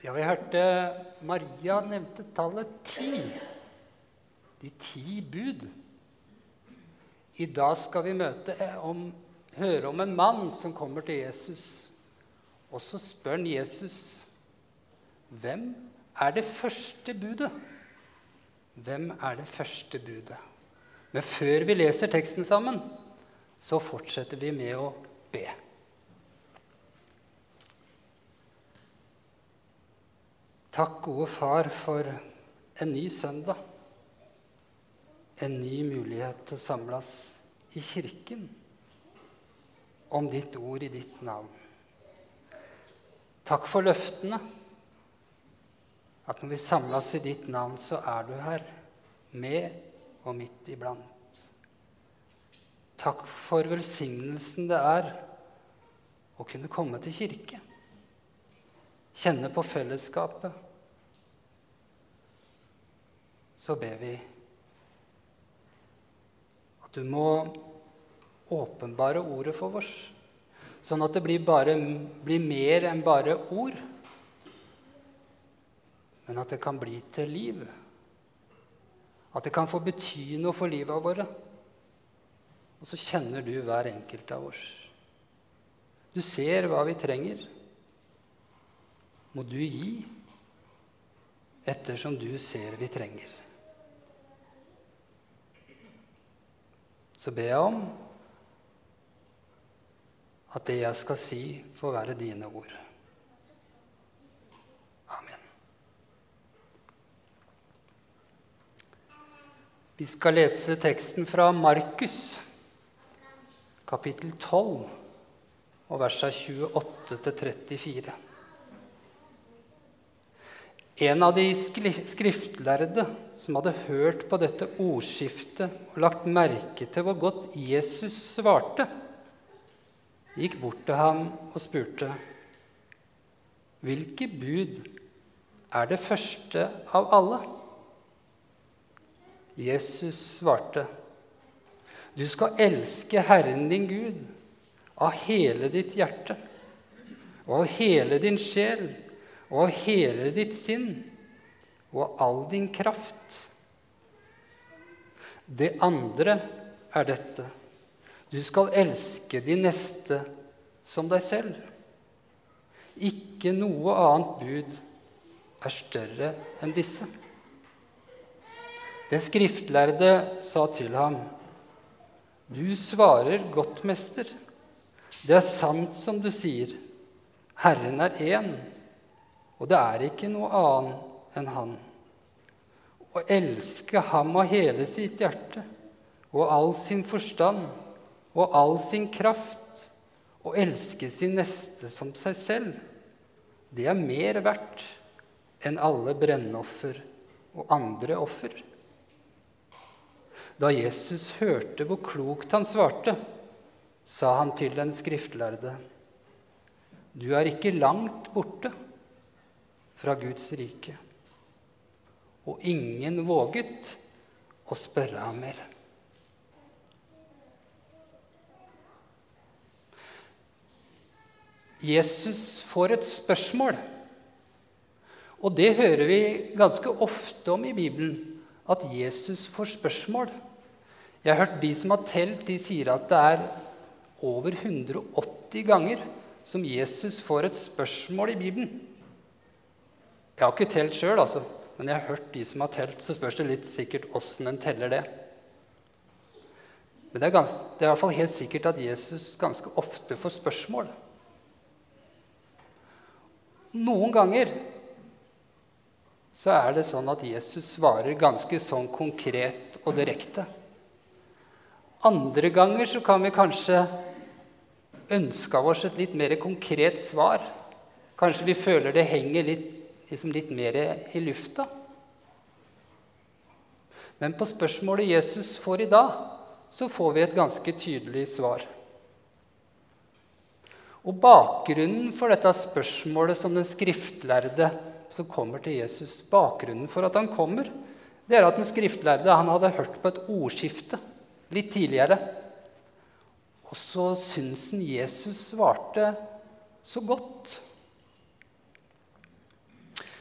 Ja, vi hørte Maria nevnte tallet ti. De ti bud. I dag skal vi møte om, høre om en mann som kommer til Jesus. Og så spør han Jesus hvem er det første budet. Hvem er det første budet? Men før vi leser teksten sammen, så fortsetter vi med å be. Takk, gode far, for en ny søndag. En ny mulighet til å samles i kirken om ditt ord i ditt navn. Takk for løftene. At når vi samles i ditt navn, så er du her, med og midt iblant. Takk for velsignelsen det er å kunne komme til kirke. Kjenne på fellesskapet. Så ber vi at du må åpenbare ordet for oss, sånn at det blir, bare, blir mer enn bare ord, men at det kan bli til liv. At det kan få bety noe for livet våre. Og så kjenner du hver enkelt av oss. Du ser hva vi trenger. Må du gi ettersom du ser vi trenger. Så ber jeg om at det jeg skal si, får være dine ord. Amen. Vi skal lese teksten fra Markus, kapittel 12, og versa 28-34. En av de skriftlærde som hadde hørt på dette ordskiftet og lagt merke til hvor godt Jesus svarte, gikk bort til ham og spurte, 'Hvilke bud er det første av alle?' Jesus svarte, 'Du skal elske Herren din Gud av hele ditt hjerte' og av hele din sjel og av hele ditt sinn og av all din kraft. Det andre er dette. Du skal elske de neste som deg selv. Ikke noe annet bud er større enn disse. Den skriftlærde sa til ham, Du svarer godt, mester. Det er sant som du sier. Herren er én, og det er ikke noe annet enn Han. Å elske Ham av hele sitt hjerte og all sin forstand og all sin kraft, og elske sin neste som seg selv, det er mer verdt enn alle brennoffer og andre offer. Da Jesus hørte hvor klokt han svarte, sa han til den skriftlærde.: Du er ikke langt borte fra Guds rike. Og ingen våget å spørre ham mer. Jesus får et spørsmål. Og det hører vi ganske ofte om i Bibelen, at Jesus får spørsmål. Jeg har hørt De som har telt, de sier at det er over 180 ganger som Jesus får et spørsmål i Bibelen. Jeg har ikke telt sjøl, altså, men jeg har hørt de som har telt. Så spørs det litt sikkert åssen en teller det. Men det er, ganske, det er i hvert fall helt sikkert at Jesus ganske ofte får spørsmål. Noen ganger så er det sånn at Jesus svarer ganske sånn konkret og direkte. Andre ganger så kan vi kanskje ønske av oss et litt mer konkret svar. Kanskje vi føler det henger litt, liksom litt mer i lufta. Men på spørsmålet Jesus får i dag, så får vi et ganske tydelig svar. Og bakgrunnen for dette spørsmålet som den skriftlærde som kommer til Jesus, bakgrunnen for at han kommer, det er at den skriftlærde han hadde hørt på et ordskifte litt tidligere. Og så syns han Jesus svarte så godt.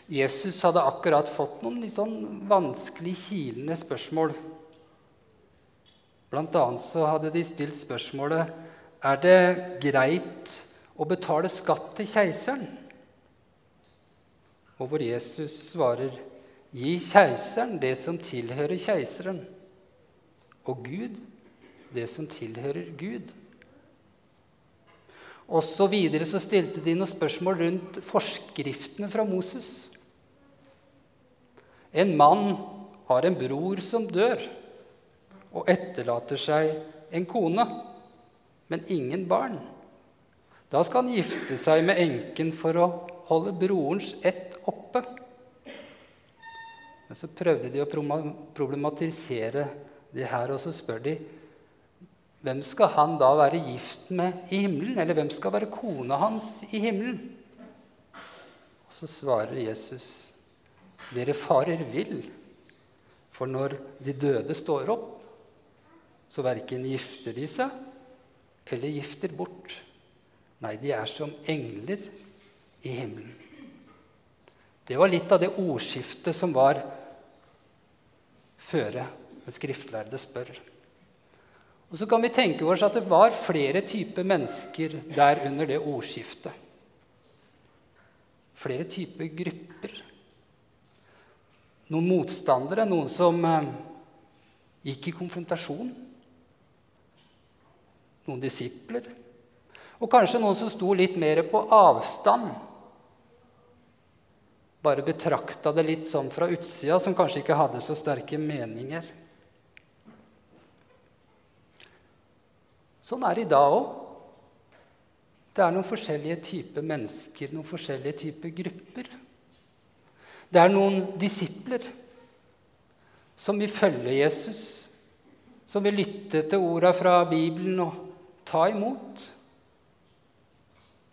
Jesus hadde akkurat fått noen litt sånn vanskelig kilende spørsmål. Blant annet så hadde de stilt spørsmålet er det greit å betale skatt til keiseren. Og hvor Jesus svarer, gi keiseren det som tilhører keiseren, og Gud det som tilhører Gud. Og så videre så stilte de noen spørsmål rundt forskriftene fra Moses. En mann har en bror som dør, og etterlater seg en kone, men ingen barn. Da skal han gifte seg med enken for å holde brorens ett oppe. Men så prøvde de å problematisere det her, og så spør de hvem skal han da være gift med i himmelen? Eller hvem skal være kona hans i himmelen? Og så svarer Jesus, dere farer vill, for når de døde står opp, så verken gifter de seg eller gifter bort. Nei, de er som engler i himmelen. Det var litt av det ordskiftet som var føre den skriftlærde spør. Og så kan vi tenke oss at det var flere typer mennesker der under det ordskiftet. Flere typer grupper. Noen motstandere, noen som eh, gikk i konfrontasjon. Noen disipler. Og kanskje noen som sto litt mer på avstand. Bare betrakta det litt sånn fra utsida, som kanskje ikke hadde så sterke meninger. Sånn er det i dag òg. Det er noen forskjellige typer mennesker, noen forskjellige typer grupper. Det er noen disipler som vil følge Jesus, som vil lytte til orda fra Bibelen og ta imot.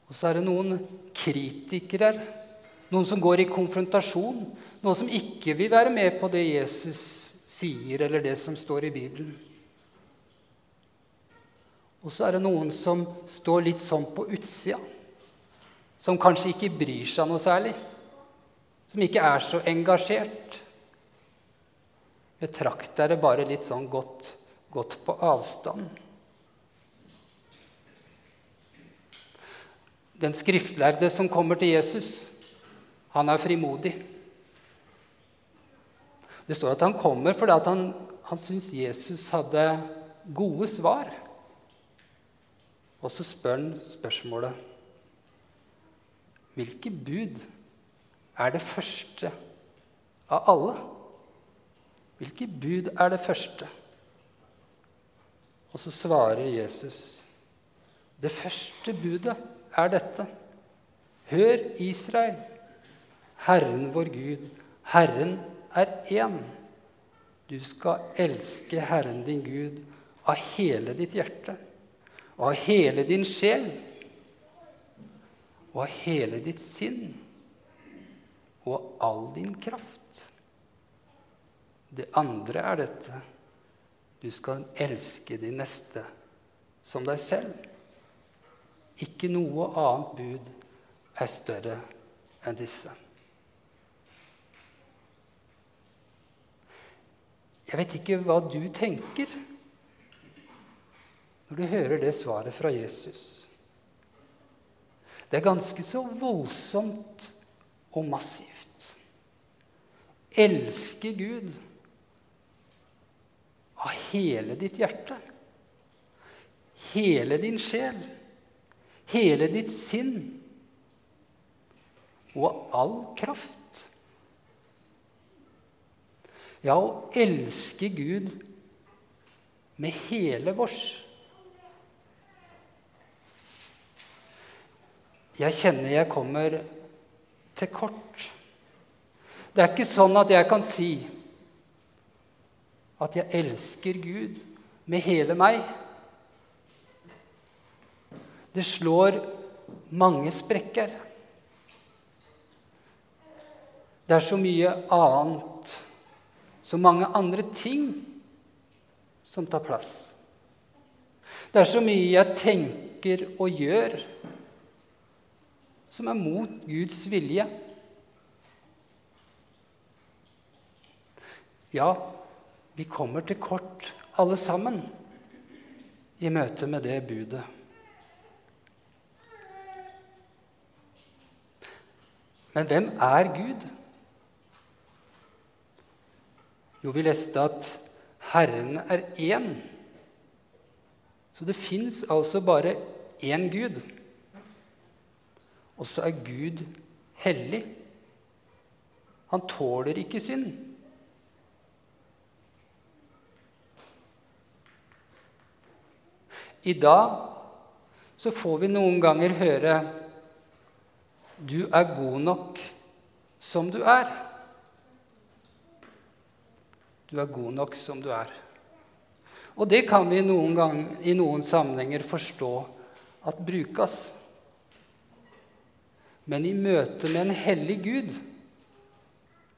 Og så er det noen kritikere, noen som går i konfrontasjon, noen som ikke vil være med på det Jesus sier, eller det som står i Bibelen. Og så er det noen som står litt sånn på utsida. Som kanskje ikke bryr seg noe særlig. Som ikke er så engasjert. Betrakter det bare litt sånn godt, godt på avstand. Den skriftlærde som kommer til Jesus, han er frimodig. Det står at han kommer fordi han, han syns Jesus hadde gode svar. Og så spør han spørsmålet Hvilke bud er det første av alle? Hvilke bud er det første? Og så svarer Jesus Det første budet er dette. Hør, Israel. Herren vår Gud, Herren er én. Du skal elske Herren din Gud av hele ditt hjerte og av hele din sjel og av hele ditt sinn og all din kraft. Det andre er dette du skal elske din neste som deg selv. Ikke noe annet bud er større enn disse. Jeg vet ikke hva du tenker når du hører det svaret fra Jesus. Det er ganske så voldsomt og massivt. Elske Gud av hele ditt hjerte, hele din sjel, hele ditt sinn og all kraft. Ja, å elske Gud med hele vårs. Jeg kjenner jeg kommer til kort. Det er ikke sånn at jeg kan si at jeg elsker Gud med hele meg. Det slår mange sprekker. Det er så mye annet, så mange andre ting som tar plass. Det er så mye jeg tenker og gjør som er mot Guds vilje. Ja, vi kommer til kort, alle sammen, i møte med det budet. Men hvem er Gud? Jo, vi leste at Herren er én. Så det fins altså bare én Gud. Og så er Gud hellig. Han tåler ikke synd. I dag så får vi noen ganger høre 'Du er god nok som du er'. Du er god nok som du er. Og det kan vi noen gang, i noen sammenhenger forstå at brukes. Men i møte med en hellig Gud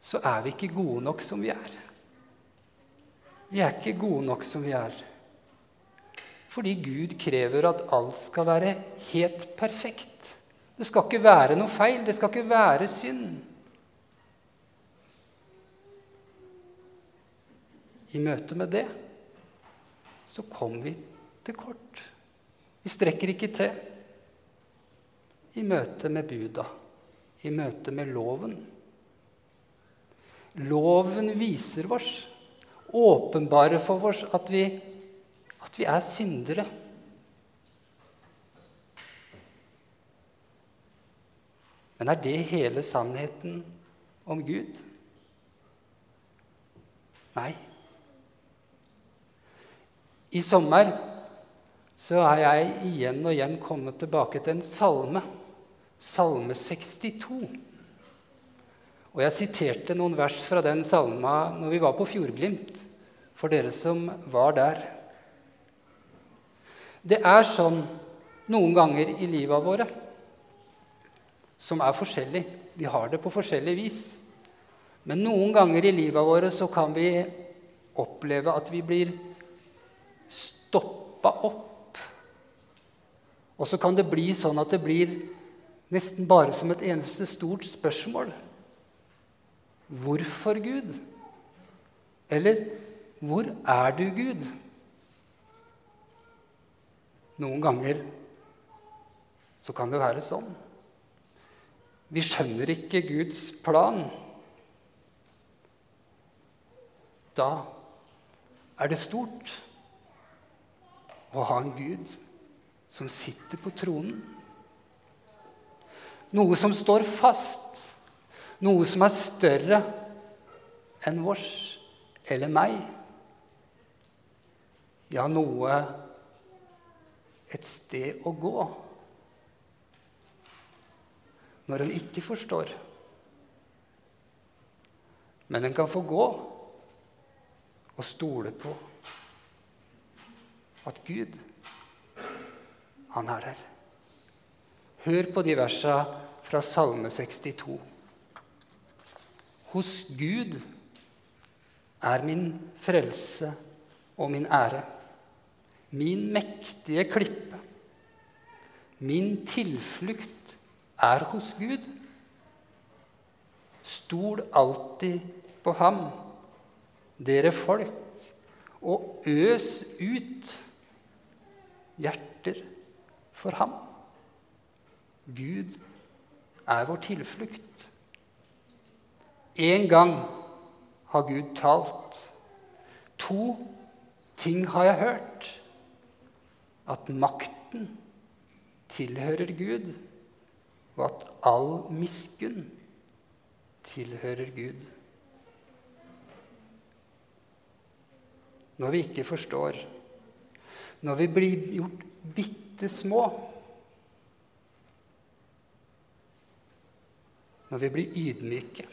så er vi ikke gode nok som vi er. Vi er ikke gode nok som vi er. Fordi Gud krever at alt skal være helt perfekt. Det skal ikke være noe feil. Det skal ikke være synd. I møte med det så kommer vi til kort. Vi strekker ikke til i møte med buda, i møte med loven. Loven viser oss, åpenbarer for oss, at vi, at vi er syndere. Men er det hele sannheten om Gud? Nei. I sommer så har jeg igjen og igjen kommet tilbake til en salme, Salme 62. Og jeg siterte noen vers fra den salma når vi var på Fjordglimt, for dere som var der. Det er sånn noen ganger i livet våre som er forskjellig. Vi har det på forskjellig vis. Men noen ganger i livet våre så kan vi oppleve at vi blir stoppa opp. Og så kan det bli sånn at det blir nesten bare som et eneste stort spørsmål. Hvorfor Gud? Eller hvor er du, Gud? Noen ganger så kan det være sånn. Vi skjønner ikke Guds plan. Da er det stort å ha en Gud som sitter på tronen. Noe som står fast, noe som er større enn vårs eller meg. Ja, noe et sted å gå når en ikke forstår. Men en kan få gå og stole på at Gud, han er der. Hør på de versa fra Salme 62. Hos Gud er min frelse og min ære, min mektige klippe. Min tilflukt er hos Gud. Stol alltid på ham, dere folk, og øs ut hjerter for ham. Gud er vår tilflukt. En gang har Gud talt. To ting har jeg hørt. At makten tilhører Gud, og at all miskunn tilhører Gud. Når vi ikke forstår når vi blir gjort bitte små Når vi blir ydmyke,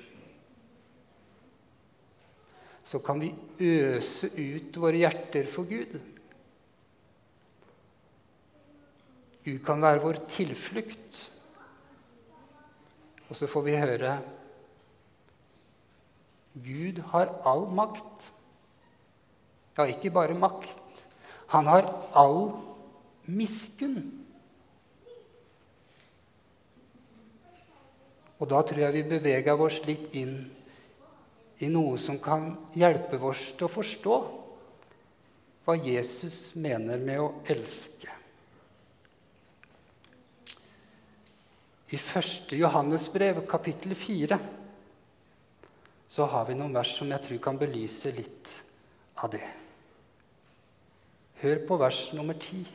så kan vi øse ut våre hjerter for Gud. Gud kan være vår tilflukt. Og så får vi høre Gud har all makt. Ja, ikke bare makt, han har all miskunn. Og da tror jeg vi beveger oss litt inn i noe som kan hjelpe oss til å forstå hva Jesus mener med å elske. I 1. Johannesbrev, kapittel 4, så har vi noen vers som jeg tror kan belyse litt av det. Hør på vers nummer 10.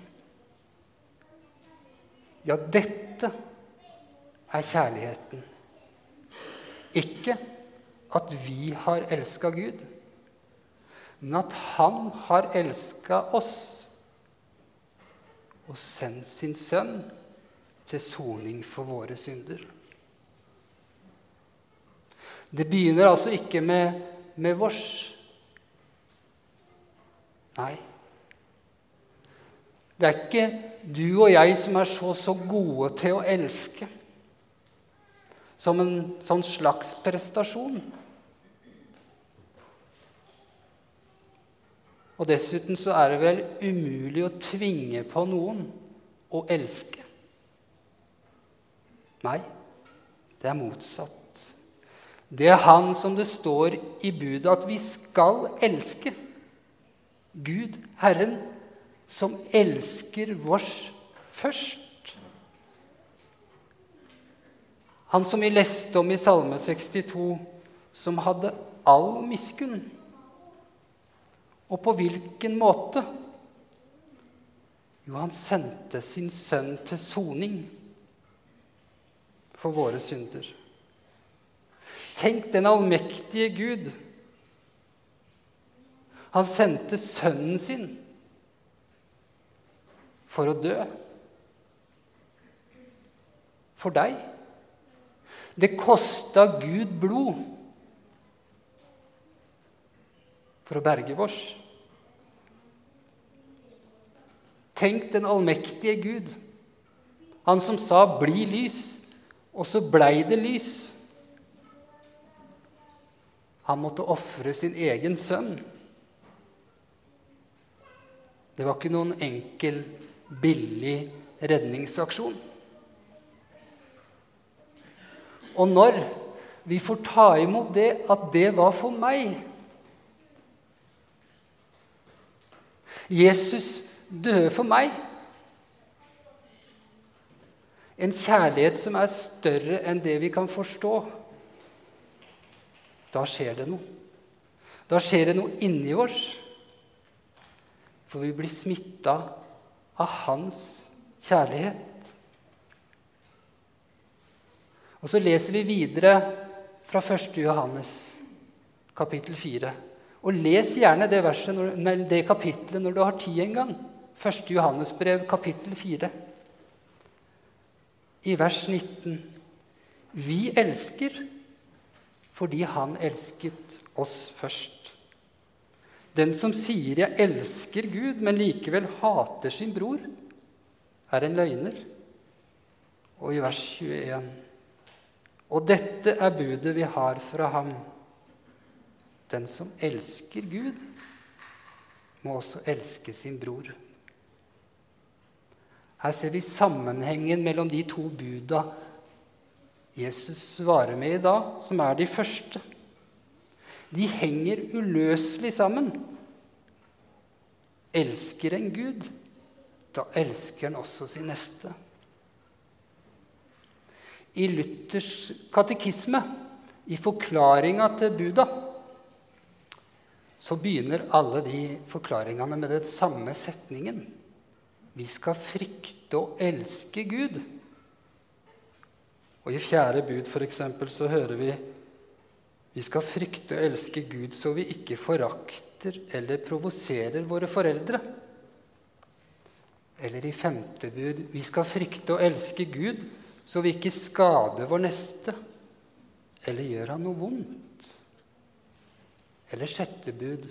Ja, dette er kjærligheten. Ikke at vi har elska Gud, men at Han har elska oss og sendt sin sønn til soning for våre synder. Det begynner altså ikke med, med vårs. Nei. Det er ikke du og jeg som er så, så gode til å elske som en sånn slags prestasjon. Og dessuten så er det vel umulig å tvinge på noen å elske. Nei, det er motsatt. Det er Han som det står i budet at vi skal elske. Gud, Herren, som elsker vårs først. Han som vi leste om i Salme 62, som hadde all miskunn. Og på hvilken måte? Jo, han sendte sin sønn til soning for våre synder. Tenk den allmektige Gud. Han sendte sønnen sin for å dø. For deg. Det kosta Gud blod for å berge vårs. Tenk den allmektige Gud, han som sa 'bli lys', og så blei det lys. Han måtte ofre sin egen sønn. Det var ikke noen enkel, billig redningsaksjon. Og når vi får ta imot det at det var for meg Jesus døde for meg. En kjærlighet som er større enn det vi kan forstå. Da skjer det noe. Da skjer det noe inni oss. For vi blir smitta av hans kjærlighet. Og så leser vi videre fra 1. Johannes, kapittel 4. Og les gjerne det, verset, det kapittelet når du har tid en gang. 1. Johannesbrev, kapittel 4. I vers 19. Vi elsker fordi Han elsket oss først. Den som sier 'jeg elsker Gud', men likevel hater sin bror, er en løgner. Og i vers 21. Og dette er budet vi har fra ham. Den som elsker Gud, må også elske sin bror. Her ser vi sammenhengen mellom de to buda Jesus svarer med i dag, som er de første. De henger uløselig sammen. Elsker en Gud, da elsker en også sin neste. I Luthers katekisme, i forklaringa til Buda, så begynner alle de forklaringene med den samme setningen. Vi skal frykte og elske Gud. Og I fjerde bud for eksempel, så hører vi vi skal frykte og elske Gud så vi ikke forakter eller provoserer våre foreldre. Eller i femte bud vi skal frykte og elske Gud så vi ikke skader vår neste eller gjør han noe vondt. Eller sjette bud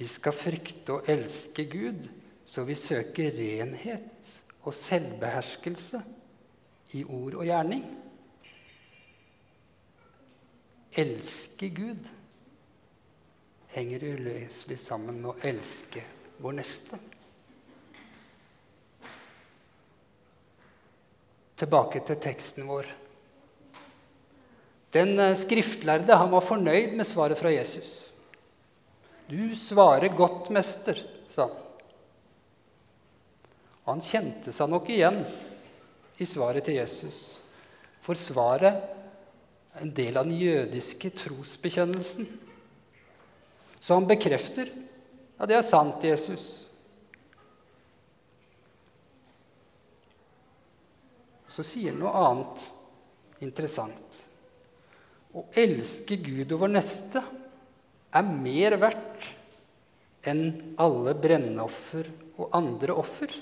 vi skal frykte og elske Gud, så vi søker renhet og selvbeherskelse i ord og gjerning. Elske Gud henger uløselig sammen med å elske vår neste. Tilbake til teksten vår. Den eh, skriftlærde han var fornøyd med svaret fra Jesus. Du svarer godt, mester, sa han. Og han kjente seg nok igjen i svaret til Jesus. For svaret er en del av den jødiske trosbekjennelsen. Så han bekrefter ja, det er sant, Jesus. Så sier han noe annet interessant. Å elske Gud over neste er mer verdt enn alle brennoffer og andre offer.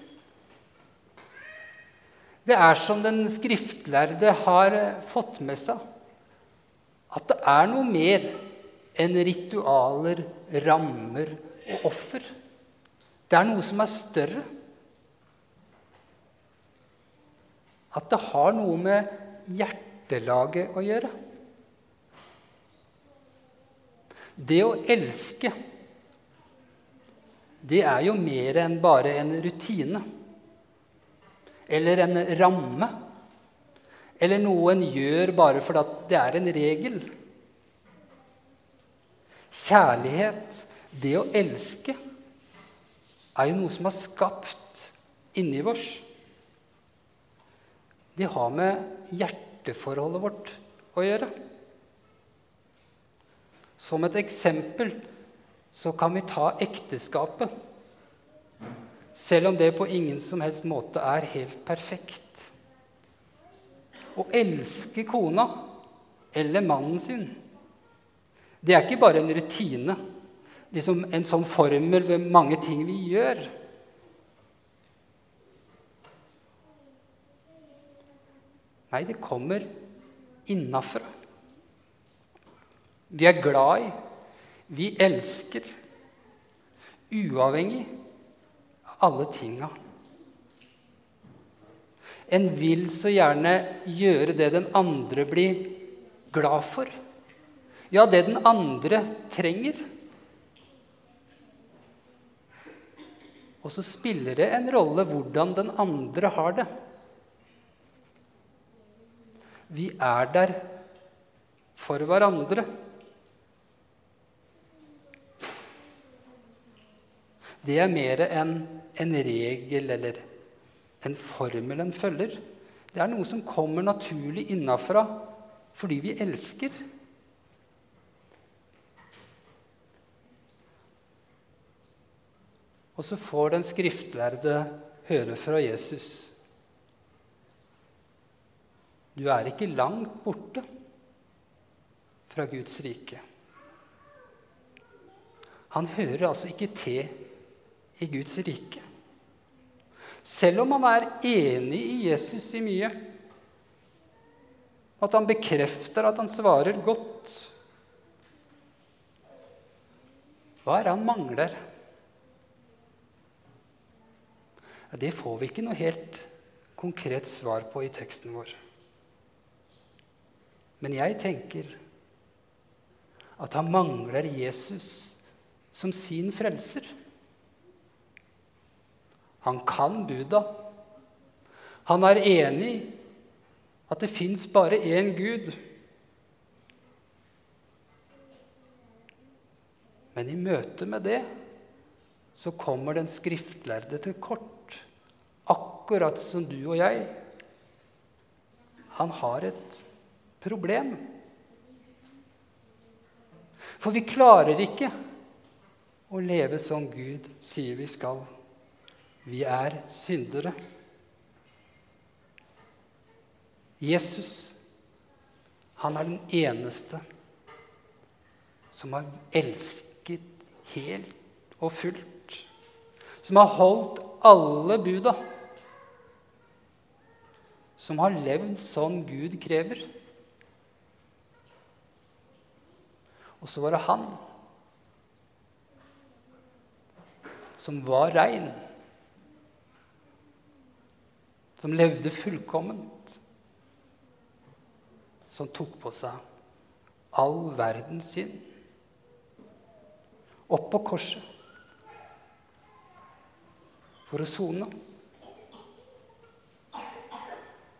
Det er som den skriftlærde har fått med seg, at det er noe mer enn ritualer, rammer og offer. Det er noe som er større. At det har noe med hjertelaget å gjøre. Det å elske, det er jo mer enn bare en rutine. Eller en ramme. Eller noe en gjør bare fordi det er en regel. Kjærlighet, det å elske, er jo noe som er skapt inni oss. Det har med hjerteforholdet vårt å gjøre. Som et eksempel så kan vi ta ekteskapet. Selv om det på ingen som helst måte er helt perfekt. Å elske kona eller mannen sin, det er ikke bare en rutine. Liksom en sånn formel ved mange ting vi gjør. Nei, det kommer innafra. Vi er glad i, vi elsker, uavhengig av alle tinga. En vil så gjerne gjøre det den andre blir glad for. Ja, det den andre trenger. Og så spiller det en rolle hvordan den andre har det. Vi er der for hverandre. Det er mer enn en regel eller en formel en følger. Det er noe som kommer naturlig innafra fordi vi elsker. Og så får den skriftlærde høre fra Jesus. Du er ikke langt borte fra Guds rike. Han hører altså ikke til i Guds rike. Selv om han er enig i Jesus i mye. At han bekrefter at han svarer godt. Hva er det han mangler? Det får vi ikke noe helt konkret svar på i teksten vår. Men jeg tenker at han mangler Jesus som sin frelser. Han kan buda. Han er enig i at det fins bare én Gud. Men i møte med det så kommer den skriftlærde til kort, akkurat som du og jeg. Han har et problem. For vi klarer ikke å leve som Gud sier vi skal. Vi er syndere. Jesus, han er den eneste som har elsket helt og fullt. Som har holdt alle buda. Som har levd sånn Gud krever. Og så var det han som var rein som levde fullkomment, som tok på seg all verdens synd. Opp på korset for å sone.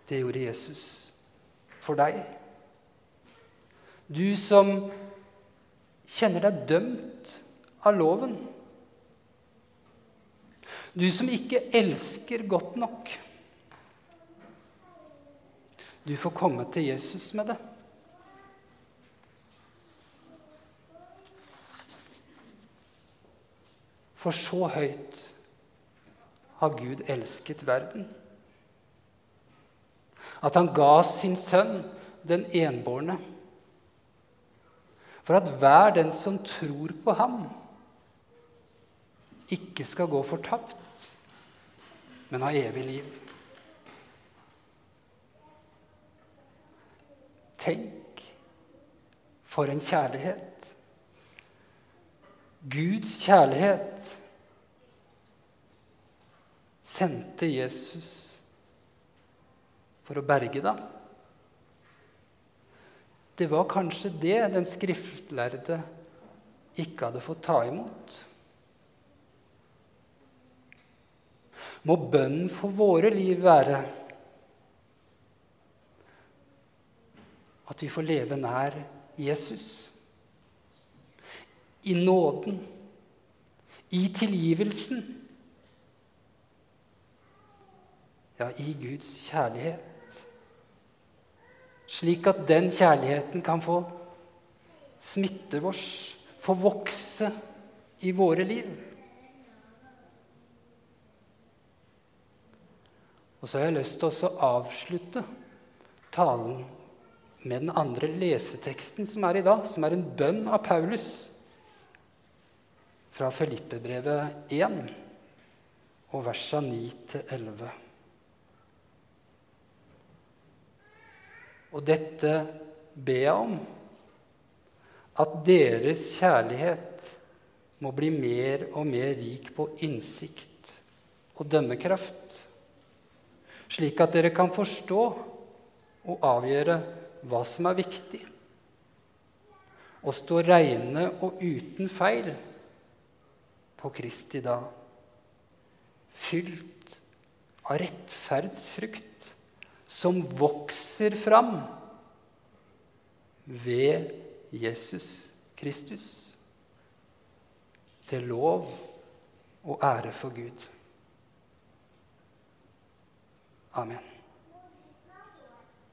Det gjorde Jesus for deg. Du som kjenner deg dømt av loven. Du som ikke elsker godt nok. Du får komme til Jesus med det. For så høyt har Gud elsket verden. At han ga sin sønn, den enbårne, for at hver den som tror på ham, ikke skal gå fortapt, men ha evig liv. Tenk for en kjærlighet. Guds kjærlighet sendte Jesus for å berge deg. Det var kanskje det den skriftlærde ikke hadde fått ta imot. Må bønnen for våre liv være at vi får leve nær Jesus. I nåden, i tilgivelsen, ja, i Guds kjærlighet slik at den kjærligheten kan få smitte oss, få vokse i våre liv. Og så har jeg lyst til å avslutte talen med den andre leseteksten som er i dag, som er en bønn av Paulus fra Filippebrevet 1 og versa 9-11. Og dette ber jeg om, at deres kjærlighet må bli mer og mer rik på innsikt og dømmekraft, slik at dere kan forstå og avgjøre hva som er viktig, Å stå reine og uten feil på Kristi dag, fylt av rettferdsfrukt som vokser fram ved Jesus Kristus. Til lov og ære for Gud. Amen.